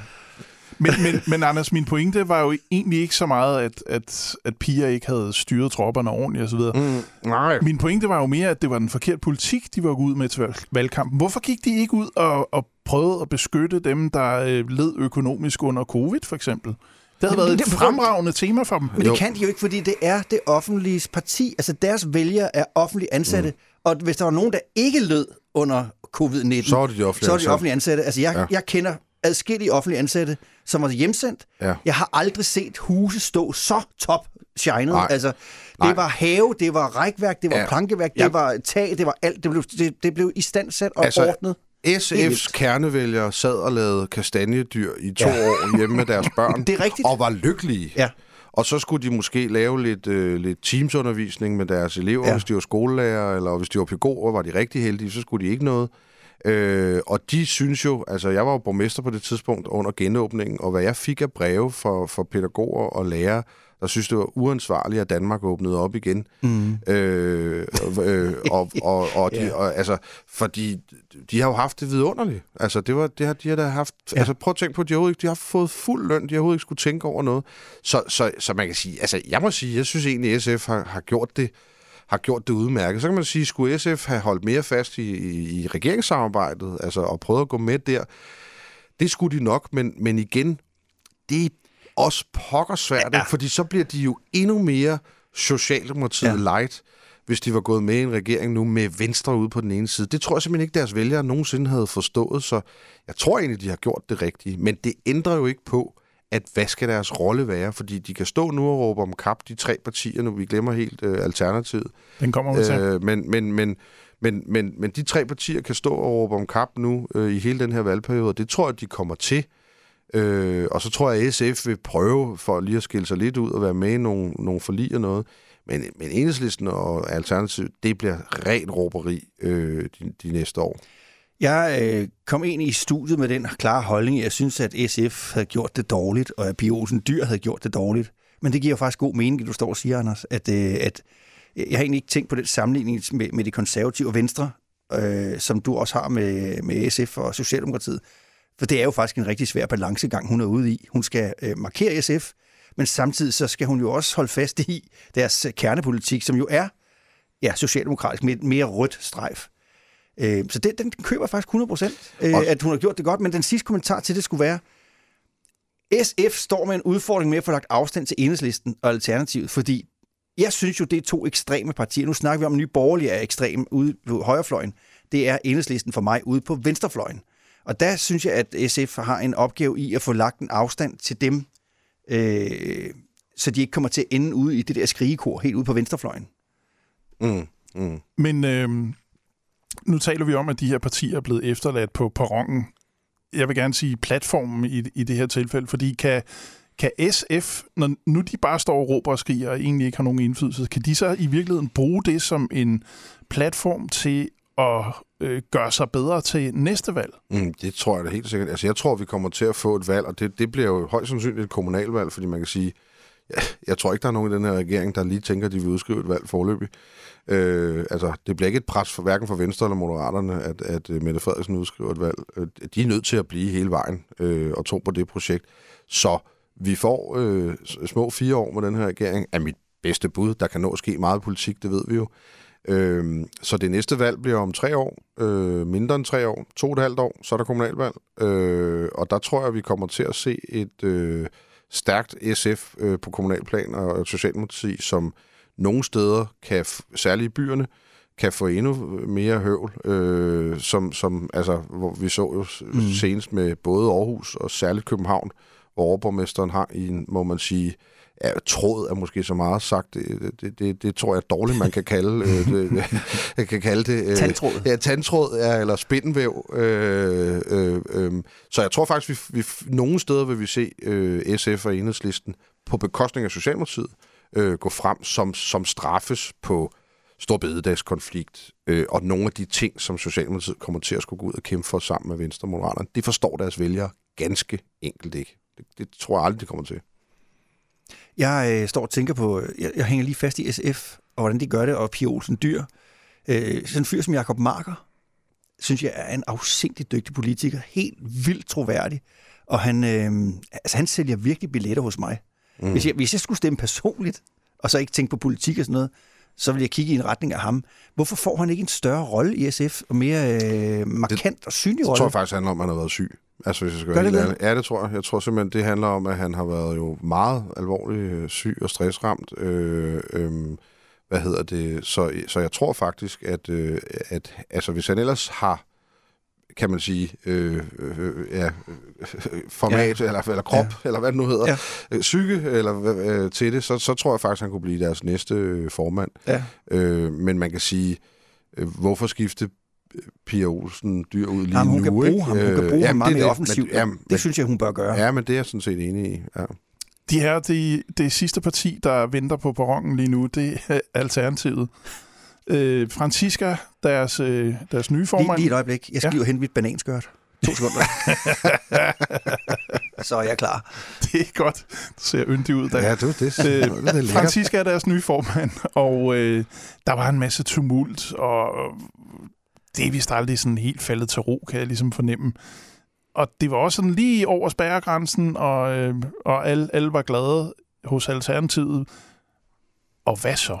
Men, men, men Anders, min pointe var jo egentlig ikke så meget, at, at, at Pia ikke havde styret tropperne ordentligt osv. Mm, nej. Min pointe var jo mere, at det var den forkerte politik, de var gået ud med til valgkampen. Hvorfor gik de ikke ud og, og prøvede at beskytte dem, der øh, led økonomisk under covid, for eksempel? Det havde været et fremragende tema for dem. Men det kan de jo ikke, fordi det er det offentlige parti. Altså deres vælgere er offentligt ansatte. Mm. Og hvis der var nogen, der ikke lød under covid-19, så er det de offentlige, så er de offentlige ansatte. Altså jeg, ja. jeg kender adskillige offentlige ansatte, som var hjemsendt. Ja. Jeg har aldrig set huse stå så top shined. Nej. Altså, det Nej. var have, det var rækværk, det var ja. plankeværk, ja. det var tag, det var alt. Det blev, det, det blev i stand sat og altså, ordnet. SF's kernevælgere sad og lavede kastanjedyr i to ja. år hjemme med deres børn. det er rigtigt. Og var lykkelige. Ja. Og så skulle de måske lave lidt, øh, lidt teamsundervisning med deres elever, ja. hvis de var skolelærer, eller hvis de var pædagoger, var de rigtig heldige, så skulle de ikke noget. Øh, og de synes jo, altså jeg var jo borgmester på det tidspunkt under genåbningen, og hvad jeg fik af breve for, for pædagoger og lærere, der synes, det var uansvarligt, at Danmark åbnede op igen. Mm. Øh, øh, og, og, og, de, yeah. og, altså, fordi de har jo haft det vidunderligt. Altså, det var, det har, de har da haft... Ja. Altså, prøv at tænke på, at de har, de har fået fuld løn, de har overhovedet ikke skulle tænke over noget. Så, så, så man kan sige... Altså, jeg må sige, jeg synes egentlig, SF har, har gjort det har gjort det udmærket. Så kan man sige, skulle SF have holdt mere fast i, i, i regeringssamarbejdet, altså og prøvet at gå med der? Det skulle de nok, men, men igen, det er også pokker svært, ja. fordi så bliver de jo endnu mere Socialdemokratiet ja. light, hvis de var gået med i en regering nu med Venstre ude på den ene side. Det tror jeg simpelthen ikke, deres vælgere nogensinde havde forstået, så jeg tror egentlig, de har gjort det rigtige. Men det ændrer jo ikke på, at hvad skal deres rolle være? Fordi de kan stå nu og råbe om kap, de tre partier, nu vi glemmer helt øh, Alternativet. Den kommer vi til. Øh, men, men, men, men, men, men de tre partier kan stå og råbe om kap nu øh, i hele den her valgperiode, det tror jeg, de kommer til. Øh, og så tror jeg, at SF vil prøve for lige at skille sig lidt ud og være med i nogle, nogle forlig og noget. Men, men enhedslisten og Alternativ, det bliver ren råberi øh, de, de næste år. Jeg øh, kom ind i studiet med den klare holdning, jeg synes, at SF havde gjort det dårligt, og at Pia Olsen Dyr havde gjort det dårligt. Men det giver jo faktisk god mening, det du står og siger, Anders, at, øh, at jeg har egentlig ikke tænkt på den sammenligning med, med de konservative og venstre, øh, som du også har med, med SF og Socialdemokratiet. For det er jo faktisk en rigtig svær balancegang, hun er ude i. Hun skal øh, markere SF, men samtidig så skal hun jo også holde fast i deres kernepolitik, som jo er ja, socialdemokratisk med et mere rødt strejf. Øh, så det, den køber faktisk 100 procent, øh, at hun har gjort det godt. Men den sidste kommentar til det skulle være, SF står med en udfordring med at få lagt afstand til enhedslisten og alternativet, fordi jeg synes jo, det er to ekstreme partier. Nu snakker vi om, at nye borgerlige er ekstrem ude på højrefløjen. Det er enhedslisten for mig ude på venstrefløjen. Og der synes jeg, at SF har en opgave i at få lagt en afstand til dem, øh, så de ikke kommer til at ende ude i det der skrigekor helt ude på venstrefløjen. Mm, mm. Men øh, nu taler vi om, at de her partier er blevet efterladt på perronen. Jeg vil gerne sige platformen i, i det her tilfælde, fordi kan, kan SF, når nu de bare står og råber og skriger og egentlig ikke har nogen indflydelse, kan de så i virkeligheden bruge det som en platform til at øh, gøre sig bedre til næste valg? Mm, det tror jeg da helt sikkert. Altså, jeg tror, vi kommer til at få et valg, og det, det bliver jo højst sandsynligt et kommunalvalg, fordi man kan sige, at jeg tror ikke, der er nogen i den her regering, der lige tænker, at de vil udskrive et valg forløbig. Øh, altså, det bliver ikke et pres for hverken for Venstre eller Moderaterne, at, at øh, Mette Frederiksen udskriver et valg. Øh, de er nødt til at blive hele vejen øh, og tro på det projekt. Så vi får øh, små fire år med den her regering, er mit bedste bud. Der kan nå at ske meget politik, det ved vi jo. Øh, så det næste valg bliver om tre år, øh, mindre end tre år, to og et halvt år, så er der kommunalvalg. Øh, og der tror jeg, vi kommer til at se et øh, stærkt SF øh, på kommunalplan og Socialdemokrati, som nogle steder, kan særligt i byerne, kan få endnu mere høvl, øh, som, som altså, hvor vi så jo mm. senest med både Aarhus og særligt København, hvor overborgmesteren har i en, må man sige, ja, tråd er måske så meget sagt. Det, det, det, det tror jeg er dårligt, man kan kalde øh, det. Kan kalde det øh, tandtråd. Ja, tandtråd ja, eller spindenvæv. Øh, øh, øh. Så jeg tror faktisk, vi, vi nogle steder vil vi se øh, SF og Enhedslisten på bekostning af Socialdemokratiet øh, gå frem, som, som straffes på stor bededagskonflikt, øh, og nogle af de ting, som Socialdemokratiet kommer til at skulle gå ud og kæmpe for sammen med Venstre og Moderaterne, det forstår deres vælgere ganske enkelt ikke. Det, det tror jeg aldrig, de kommer til. Jeg øh, står og tænker på, jeg, jeg hænger lige fast i SF, og hvordan de gør det, og Pia Olsen Dyr. Øh, sådan en fyr som Jakob Marker, synes jeg er en afsindig dygtig politiker, helt vildt troværdig, og han, øh, altså, han sælger virkelig billetter hos mig. Mm. Hvis, jeg, hvis jeg skulle stemme personligt, og så ikke tænke på politik og sådan noget, så vil jeg kigge i en retning af ham. Hvorfor får han ikke en større rolle i SF, og mere øh, markant det, og synlig rolle? Det tror jeg faktisk handler om, at han har været syg. Altså, hvis jeg skal være det Ja, det tror jeg. Jeg tror simpelthen, det handler om, at han har været jo meget alvorligt øh, syg og stressramt. Øh, øh, hvad hedder det? Så, så jeg tror faktisk, at, øh, at altså, hvis han ellers har kan man sige, øh, øh, ja, format, ja. eller, eller krop, ja. eller hvad det nu hedder, ja. Øh, psyke eller, øh, til det, så, så tror jeg faktisk, han kunne blive deres næste øh, formand. Ja. Øh, men man kan sige, øh, hvorfor skifte Pia Olsen dyr ud lige jamen, hun nu. Kan bruge ham. Hun kan bruge øh, ham meget mere offensivt. Ja, det, det synes jeg, hun bør gøre. Ja, men det er jeg sådan set enig i. Ja. De her, det, det sidste parti, der venter på perronen lige nu, det er Alternativet. Øh, Francisca, deres, øh, deres nye Lige, formand. lige et øjeblik. Jeg skal Ja. lige hente mit bananskørt. To sekunder. så er jeg klar. Det er godt. Det ser yndigt ud. Der. Ja, du, det, det, Øh, det er lækkert. Francisca er deres nye formand, og øh, der var en masse tumult, og det er vist aldrig sådan helt faldet til ro, kan jeg ligesom fornemme. Og det var også sådan lige over spærregrænsen, og, øh, og alle, alle var glade hos Alternativet. Og hvad så?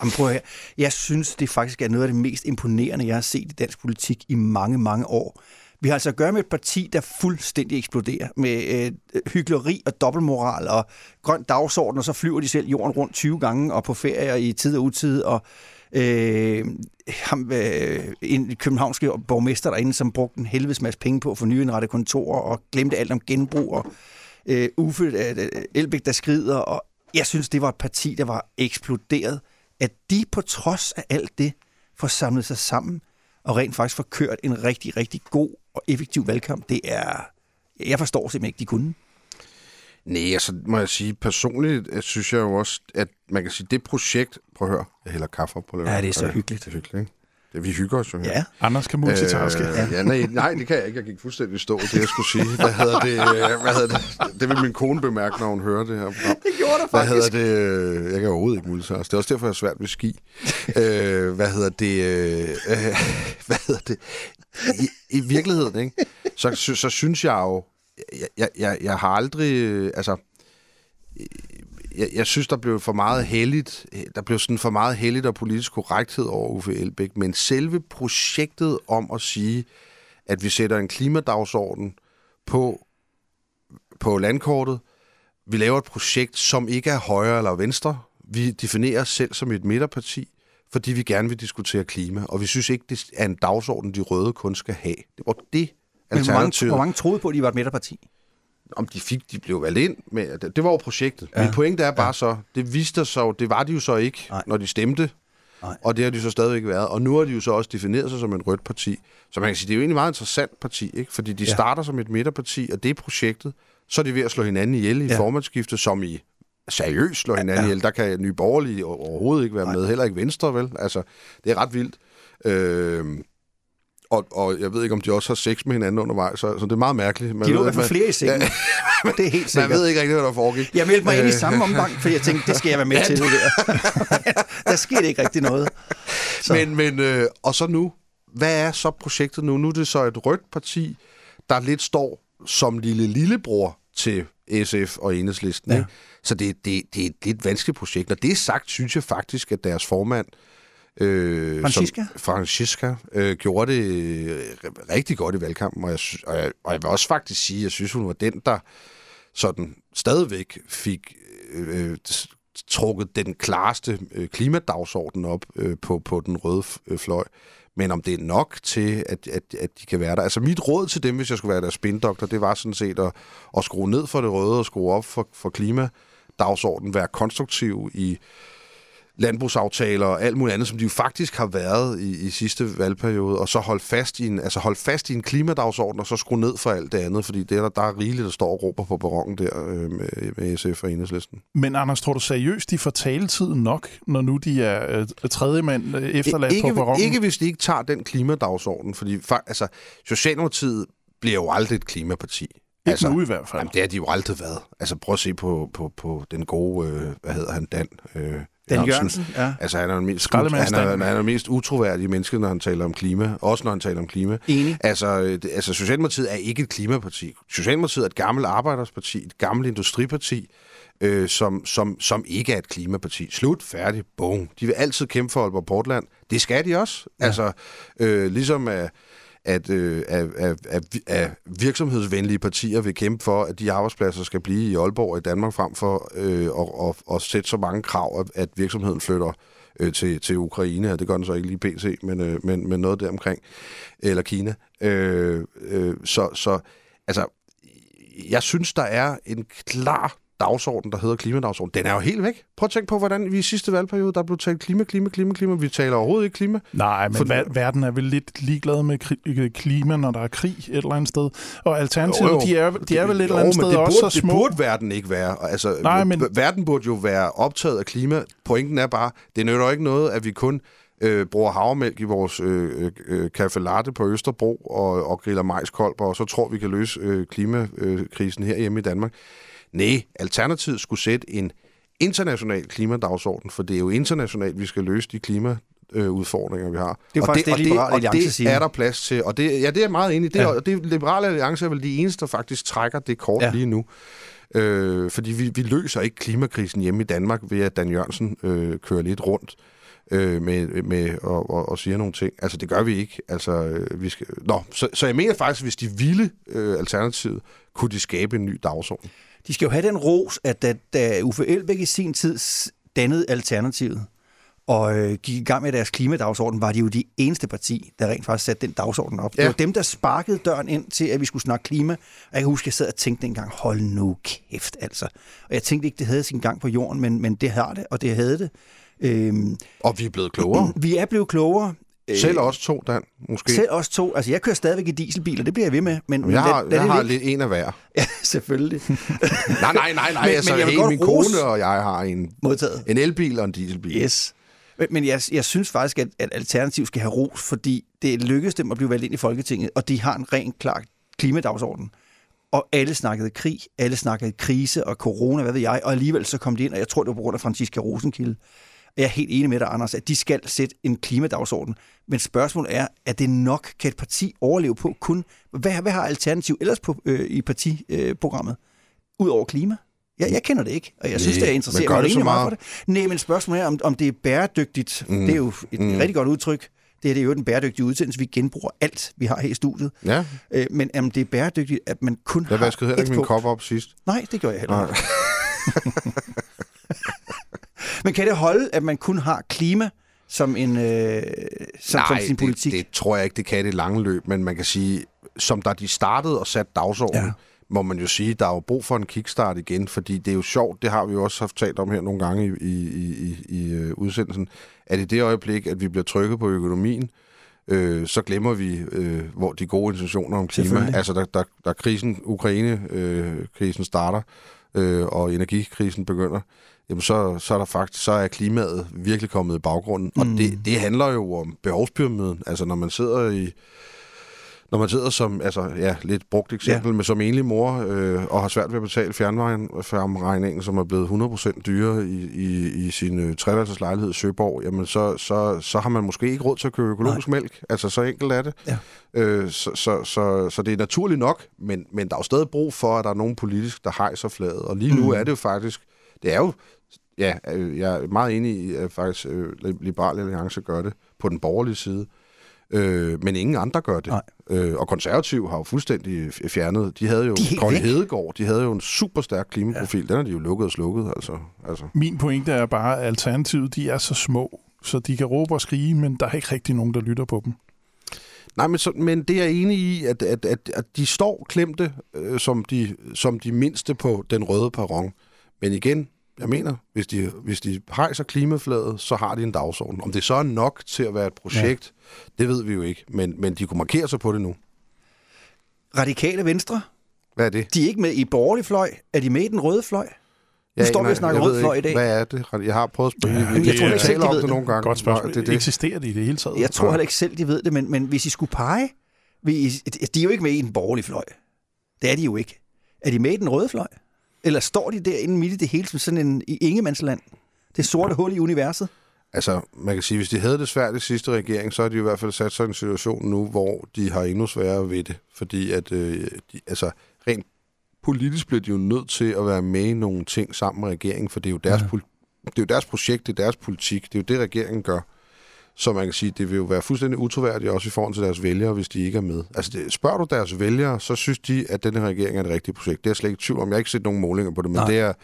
Jamen, prøv at høre. Jeg synes, det faktisk er noget af det mest imponerende, jeg har set i dansk politik i mange, mange år. Vi har altså at gøre med et parti, der fuldstændig eksploderer med øh, hyggeleri og dobbeltmoral og grøn dagsorden, og så flyver de selv jorden rundt 20 gange og på ferier i tid og utid, og øh, ham, øh, en københavnske borgmester derinde, som brugte en helvedes masse penge på at få nyindrettet kontorer og glemte alt om genbrug, og øh, Uffe øh, øh, Elbæk, der skrider, og jeg synes, det var et parti, der var eksploderet at de på trods af alt det får samlet sig sammen og rent faktisk får kørt en rigtig, rigtig god og effektiv valgkamp, det er... Jeg forstår simpelthen ikke, de kunne. Nej, altså må jeg sige, personligt øh, synes jeg jo også, at man kan sige, det projekt... Prøv at høre, jeg hælder kaffe op på det. Ja, det er så hyggeligt. Det er hyggeligt, ikke? Det, vi hygger os jo her. Ja, Anders kan multitaske. Øh, ja, nej, nej, det kan jeg ikke. Jeg gik fuldstændig stå, det jeg skulle sige. Hvad hedder det? øh, Hvad hedder det? Det vil min kone bemærke, når hun hører det her. program. det gjorde der Hvad hedder det? øh, Jeg kan overhovedet ikke multitaske. Det er også derfor, jeg er svært ved ski. øh, hvad hedder det? Øh, hvad hedder det? I, I virkeligheden, ikke? Så, så, så synes jeg jo... Jeg, jeg, jeg, jeg har aldrig... øh, Altså, øh, jeg, jeg synes, der blev for meget heldigt, der blev sådan for meget heldigt og politisk korrekthed over Uffe Elbæk, men selve projektet om at sige, at vi sætter en klimadagsorden på, på landkortet, vi laver et projekt, som ikke er højre eller venstre, vi definerer os selv som et midterparti, fordi vi gerne vil diskutere klima, og vi synes ikke, det er en dagsorden, de røde kun skal have. Det var det, men hvor mange, hvor mange troede på, at de var et midterparti? om de fik, de blev valgt ind. Men det, det var jo projektet. Ja. Min pointe er bare ja. så, det viste sig det var de jo så ikke, Nej. Når de stemte. Nej. Og det har de så stadigvæk været. Og nu har de jo så også defineret sig som en rødt parti. Så man kan sige, det er jo egentlig et meget interessant parti, ikke? fordi de Ja. starter som et midterparti, og det er projektet. Så er de ved at slå hinanden ihjel i Ja. formandsskiftet, som i seriøst slå hinanden ja. ihjel. Der kan Nye Borgerlige overhovedet ikke være Nej. med, heller ikke Venstre, vel? Altså, det er ret vildt. Øh, og, og jeg ved ikke, om de også har sex med hinanden undervejs, så, så det er meget mærkeligt. Man De lå i hvert fald man- flere i sengen. det er helt Man sikkert. ved ikke rigtig, hvad der foregik. Jeg meldte mig ind i Øh. samme omgang, fordi jeg tænkte, det skal jeg være med til. Det der. der skete ikke rigtig noget. Så. Men, men øh, og så nu, hvad er så projektet nu? Nu er det så et rødt parti, der lidt står som lille lillebror til SF og Enhedslisten. Ja. Ja. Så det, det, det er et lidt vanskeligt projekt. Når det er sagt, synes jeg faktisk, at deres formand, øh, Francisca? Som, Francisca øh, gjorde det øh, rigtig godt i valgkampen, og jeg, og, jeg, og jeg vil også faktisk sige, at jeg synes, hun var den, der sådan stadigvæk fik øh, øh, trukket den klareste øh, klimadagsorden op øh, på, på den røde øh, fløj. Men om det er nok til, at, at, at de kan være der. Altså mit råd til dem, hvis jeg skulle være deres spindoktor, det var sådan set at, at skrue ned for det røde og skrue op for, for klimadagsordenen, være konstruktiv i landbrugsaftaler og alt muligt andet, som de jo faktisk har været i, i sidste valgperiode, og så holde fast i en, altså holde fast i en klimadagsorden, og så skrue ned for alt det andet, fordi det er der, der er rigeligt, der står og råber på perronen der øh, med, med SF og Enhedslisten. Men Anders, tror du seriøst, de får taletid nok, når nu de er øh, tredje mand øh, efterladt ikke, på perronen? ikke hvis de ikke tager den klimadagsorden, fordi altså, Socialdemokratiet bliver jo aldrig et klimaparti. Ikke altså, nu i hvert fald. Jamen, det har de jo aldrig været. Altså, prøv at se på, på, på den gode, øh, hvad hedder han, Dan? Øh, Dan Jørgensen, ja. Altså, han er den mest, han er, han er den mest utroværdige menneske, når han taler om klima. Også når han taler om klima. Enig. Altså, øh, det- altså, Socialdemokratiet er ikke et klimaparti. Socialdemokratiet er et gammelt arbejdersparti, et gammelt industriparti, øh, som, som, som ikke er et klimaparti. Slut, færdig, boom. De vil altid kæmpe for Aalborg Portland. Det skal de også. Ja. Altså, øh, ligesom at, at, øh, at, at, at, at virksomhedsvenlige partier vil kæmpe for, at de arbejdspladser skal blive i Aalborg og i Danmark, frem for øh, at, at, at sætte så mange krav, at, at virksomheden flytter øh, til, til Ukraine, og det gør den så ikke lige PC, men, øh, men, men noget der omkring, eller Kina. Øh, øh, så, så altså, jeg synes, der er en klar dagsorden, der hedder klimadagsorden, den er jo helt væk. Prøv at tænke på, hvordan vi i sidste valgperiode, der blev talt klima, klima, klima, klima. Vi taler overhovedet ikke klima. Nej, men For- ver- verden er vel lidt ligeglad med kri- klima, når der er krig et eller andet sted. Og Alternativet, Jo, jo. de er, de er vel et eller andet sted det også burde, så små. Det burde verden ikke være. Altså, Nej, men-. Verden burde jo være optaget af klima. Pointen er bare, det nytter jo ikke noget, at vi kun øh, bruger havremælk i vores øh, øh, café latte på Østerbro og, og griller majskolber, og så tror vi kan løse øh, klimakrisen herhjemme i Danmark. Nej, Alternativet skulle sætte en international klimadagsorden, for det er jo internationalt, vi skal løse de klima øh, udfordringer, vi har. Det er og faktisk det, og Liberal og Alliance det siger. er der plads til. Og det, ja, det er meget enig i. Det, Ja. ja. det Liberale Alliance er vel de eneste, der faktisk trækker det kort ja. lige nu. Øh, fordi vi, vi løser ikke klimakrisen hjemme i Danmark ved, at Dan Jørgensen øh, kører lidt rundt øh, med, med og, og, og siger nogle ting. Altså, det gør vi ikke. Altså, øh, vi skal... Nå, så, så jeg mener faktisk, hvis de ville øh, alternativet, kunne de skabe en ny dagsorden. De skal jo have den ros, at da, da Uffe Elbæk i sin tid dannede Alternativet og øh, gik i gang med deres klimadagsorden, var de jo de eneste parti, der rent faktisk satte den dagsorden op. Ja. Det var dem, der sparkede døren ind til, at vi skulle snakke klima. Og jeg kan huske, at jeg sad og tænkte dengang, hold nu kæft altså. Og jeg tænkte ikke, det havde sin gang på jorden, men, men det har det, og det havde det. Øhm, Og vi er blevet klogere. vi er blevet klogere. Øh, Selv os to, Dan, måske. Selv os to. Altså, jeg kører stadigvæk i dieselbiler, det bliver jeg ved med. Men, Jamen, jeg har, lad- lad jeg det har lidt en af hver. Ja, selvfølgelig. Nej, nej, nej, nej. Men- altså, men jeg vil hey, min rose- kone og jeg har en, Modtaget. en elbil og en dieselbil. Yes. Men, men jeg, jeg synes faktisk, at, at Alternativ skal have ros, fordi det lykkedes dem at blive valgt ind i Folketinget, og de har en rent klar klimadagsorden. Og alle snakkede krig, alle snakkede krise og corona, hvad ved jeg, og alligevel så kom de ind, og jeg tror, det var på grund af Franziska Rosenkilde. Jeg er helt enig med dig, Anders, at de skal sætte en klimadagsorden. Men spørgsmålet er, er det nok, kan et parti overleve på kun... Hvad, hvad har Alternativ ellers på, øh, i partiprogrammet? Udover klima? Jeg, jeg kender det ikke, og jeg synes, Nej, det er interessant. men gør det så meget meget? for det. Nej, men spørgsmålet er, om, om det er bæredygtigt. Mm. Det er jo et mm. rigtig godt udtryk. Det er det er jo den bæredygtige udsendelse. Vi genbruger alt, vi har her i studiet. Ja, Øh, men om det er bæredygtigt, at man kun jeg har vaskede heller ikke min kop op sidst. Nej, det gjorde jeg heller ikke. Men kan det holde, at man kun har klima som, en, øh, som, som sin politik? Det, det tror jeg ikke, det kan i det lange løb, men man kan sige, som da de startede og satte dagsordenen, Ja. må man jo sige, der er jo brug for en kickstart igen, fordi det er jo sjovt, det har vi jo også haft talt om her nogle gange i, i, i, i, øh, udsendelsen, at i det øjeblik, at vi bliver trykket på økonomien, øh, så glemmer vi øh, hvor de gode intentioner om klima. Altså, der, der, der krisen, Ukraine-krisen starter, øh, og energikrisen begynder, jamen så, så er der faktisk så er klimaet virkelig kommet i baggrunden. Mm. Og det, det handler jo om behovspyramiden. Altså når man sidder i når man sidder som, altså ja, lidt brugt eksempel, ja. med som enlig mor øh, og har svært ved at betale fjernvarmeregningen, som er blevet 100% dyrere i, i, i sin øh, treværelses lejlighed i Søborg, jamen så, så, så har man måske ikke råd til at købe økologisk Nej. mælk. Altså så enkelt er det. Ja. Øh, så, så, så, så det er naturligt nok, men, men der er jo stadig brug for, at der er nogen politisk, der hejser flaget. Og lige nu Mm. er det jo faktisk, det er jo, ja, øh, jeg er meget enig i, at faktisk øh, Liberale Alliance gør det på den borgerlige side. Øh, men ingen andre gør det. Nej. Øh, og konservativ har jo fuldstændig fjernet. De havde jo De væk. Hedegaard, de havde jo en super stærk klimaprofil. Ja. Den har de jo lukket og slukket, altså. altså. Min pointe er bare, at alternativet de er så små, så de kan råbe og skrige, men der er ikke rigtig nogen, der lytter på dem. Nej, men, så, men det er jeg enig i, at, at, at, at de står klemte øh, som, de, som de mindste på den røde perron. Men igen, jeg mener, hvis de, hvis de hejser klimaflaget, så har de en dagsorden. Om det så er nok til at være et projekt, ja. det ved vi jo ikke. Men, men de kunne markere sig på det nu. Radikale Venstre, Hvad er det? de er ikke med i borgerlig fløj. Er de med i den røde fløj? Nu står vi og snakker rød fløj i ikke, dag. Hvad er det? Jeg har prøvet at spørge. Ja, tror jeg vi ikke selv, taler de om ved det nogle gange. Godt spørgsmål. Det det. Eksisterer de i det hele taget? Jeg tror heller ikke selv, de ved det, men, men hvis I skulle pege, vi, de er jo ikke med i den borgerlige fløj. Det er de jo ikke. Er de med i den røde fløj? Eller står de derinde midt i det hele som sådan en i ingemandsland? Det sorte hul i universet? Altså, man kan sige, hvis de havde det svært i sidste regering, så har de i hvert fald sat sig i en situation nu, hvor de har endnu sværere ved det. Fordi at, øh, de, altså, rent politisk bliver de jo nødt til at være med i nogle ting sammen med regeringen, for det er jo deres, ja. det er jo deres projekt, det er deres politik, det er jo det, regeringen gør. Så man kan sige, det vil jo være fuldstændig utroværdigt også i forhold til deres vælgere, hvis de ikke er med. Altså, det, spørger du deres vælgere, så synes de, at den her regering er det rigtige projekt. Det er jeg slet ikke tvivl om. Jeg har ikke set nogen målinger på det, men Nej. Det er jeg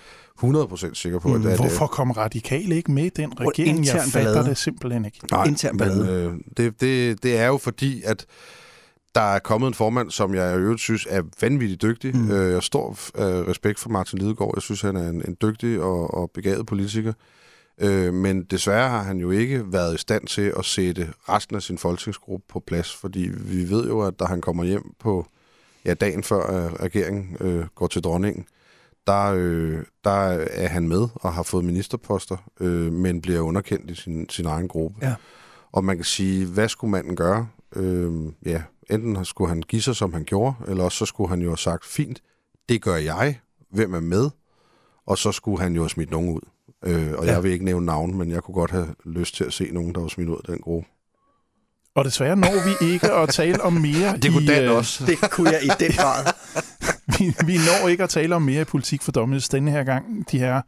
100% sikker på. At det er det. Hvorfor kom radikale ikke med i den regering? Jeg fatter ballade. det simpelthen ikke. Nej, Intern men øh, det, det, det er jo fordi, at der er kommet en formand, som jeg i øvrigt synes er vanvittigt dygtig. Mm. Øh, jeg stor øh, respekt for Martin Lidegaard. Jeg synes, han er en, en dygtig og, og begavet politiker. Øh, men desværre har han jo ikke været i stand til at sætte resten af sin folketingsgruppe på plads, fordi vi ved jo, at da han kommer hjem på ja, dagen før at regeringen øh, går til dronningen, der, øh, der er han med og har fået ministerposter, øh, men bliver underkendt i sin, sin egen gruppe. Ja. Og man kan sige, hvad skulle manden gøre? Øh, ja, enten skulle han give sig, som han gjorde, eller også så skulle han jo have sagt, fint, det gør jeg, hvem er med? Og så skulle han jo have smidt nogen ud. Øh, og ja. jeg vil ikke nævne navn, men jeg kunne godt have lyst til at se nogen, der var smidt ud af den gruppe. Og desværre når vi ikke at tale om mere Det kunne i, Dan øh, også. Det kunne jeg i den grad. vi, vi når ikke at tale om mere i politik for dommes denne her gang, de her.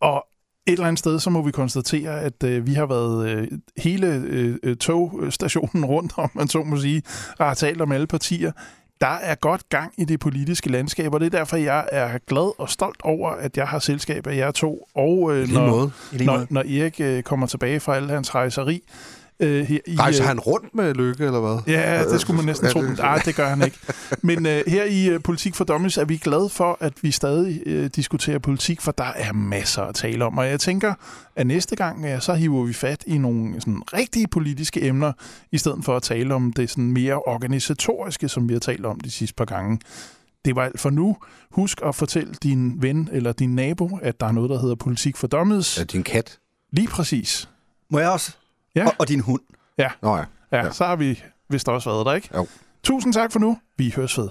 Og et eller andet sted, så må vi konstatere, at øh, vi har været øh, hele øh, øh, togstationen rundt, om man så må sige, og har talt om alle partier. Der er godt gang i det politiske landskab, og det er derfor, jeg er glad og stolt over, at jeg har selskab af jer to. Og øh, når, måde. I når, når Erik øh, kommer tilbage fra al hans rejseri, øh, her i, Rejser øh, han rundt med Lykke, eller hvad? Ja, det skulle man næsten Ja, tro. Nej, det gør han ikke. Men øh, her i øh, Politik for Dummies er vi glade for, at vi stadig øh, diskuterer politik, for der er masser at tale om. Og jeg tænker, at næste gang, øh, så hiver vi fat i nogle sådan, rigtige politiske emner, i stedet for at tale om det sådan mere organisatoriske, som vi har talt om de sidste par gange. Det var alt for nu. Husk at fortælle din ven eller din nabo, at der er noget, der hedder Politik for Dummies. Er din kat? Lige præcis. Må jeg også? Ja. Og, og din hund. Ja. Nå ja. ja. Ja, så har vi vist også været der, ikke? Jo. Tusind tak for nu. Vi høres ved.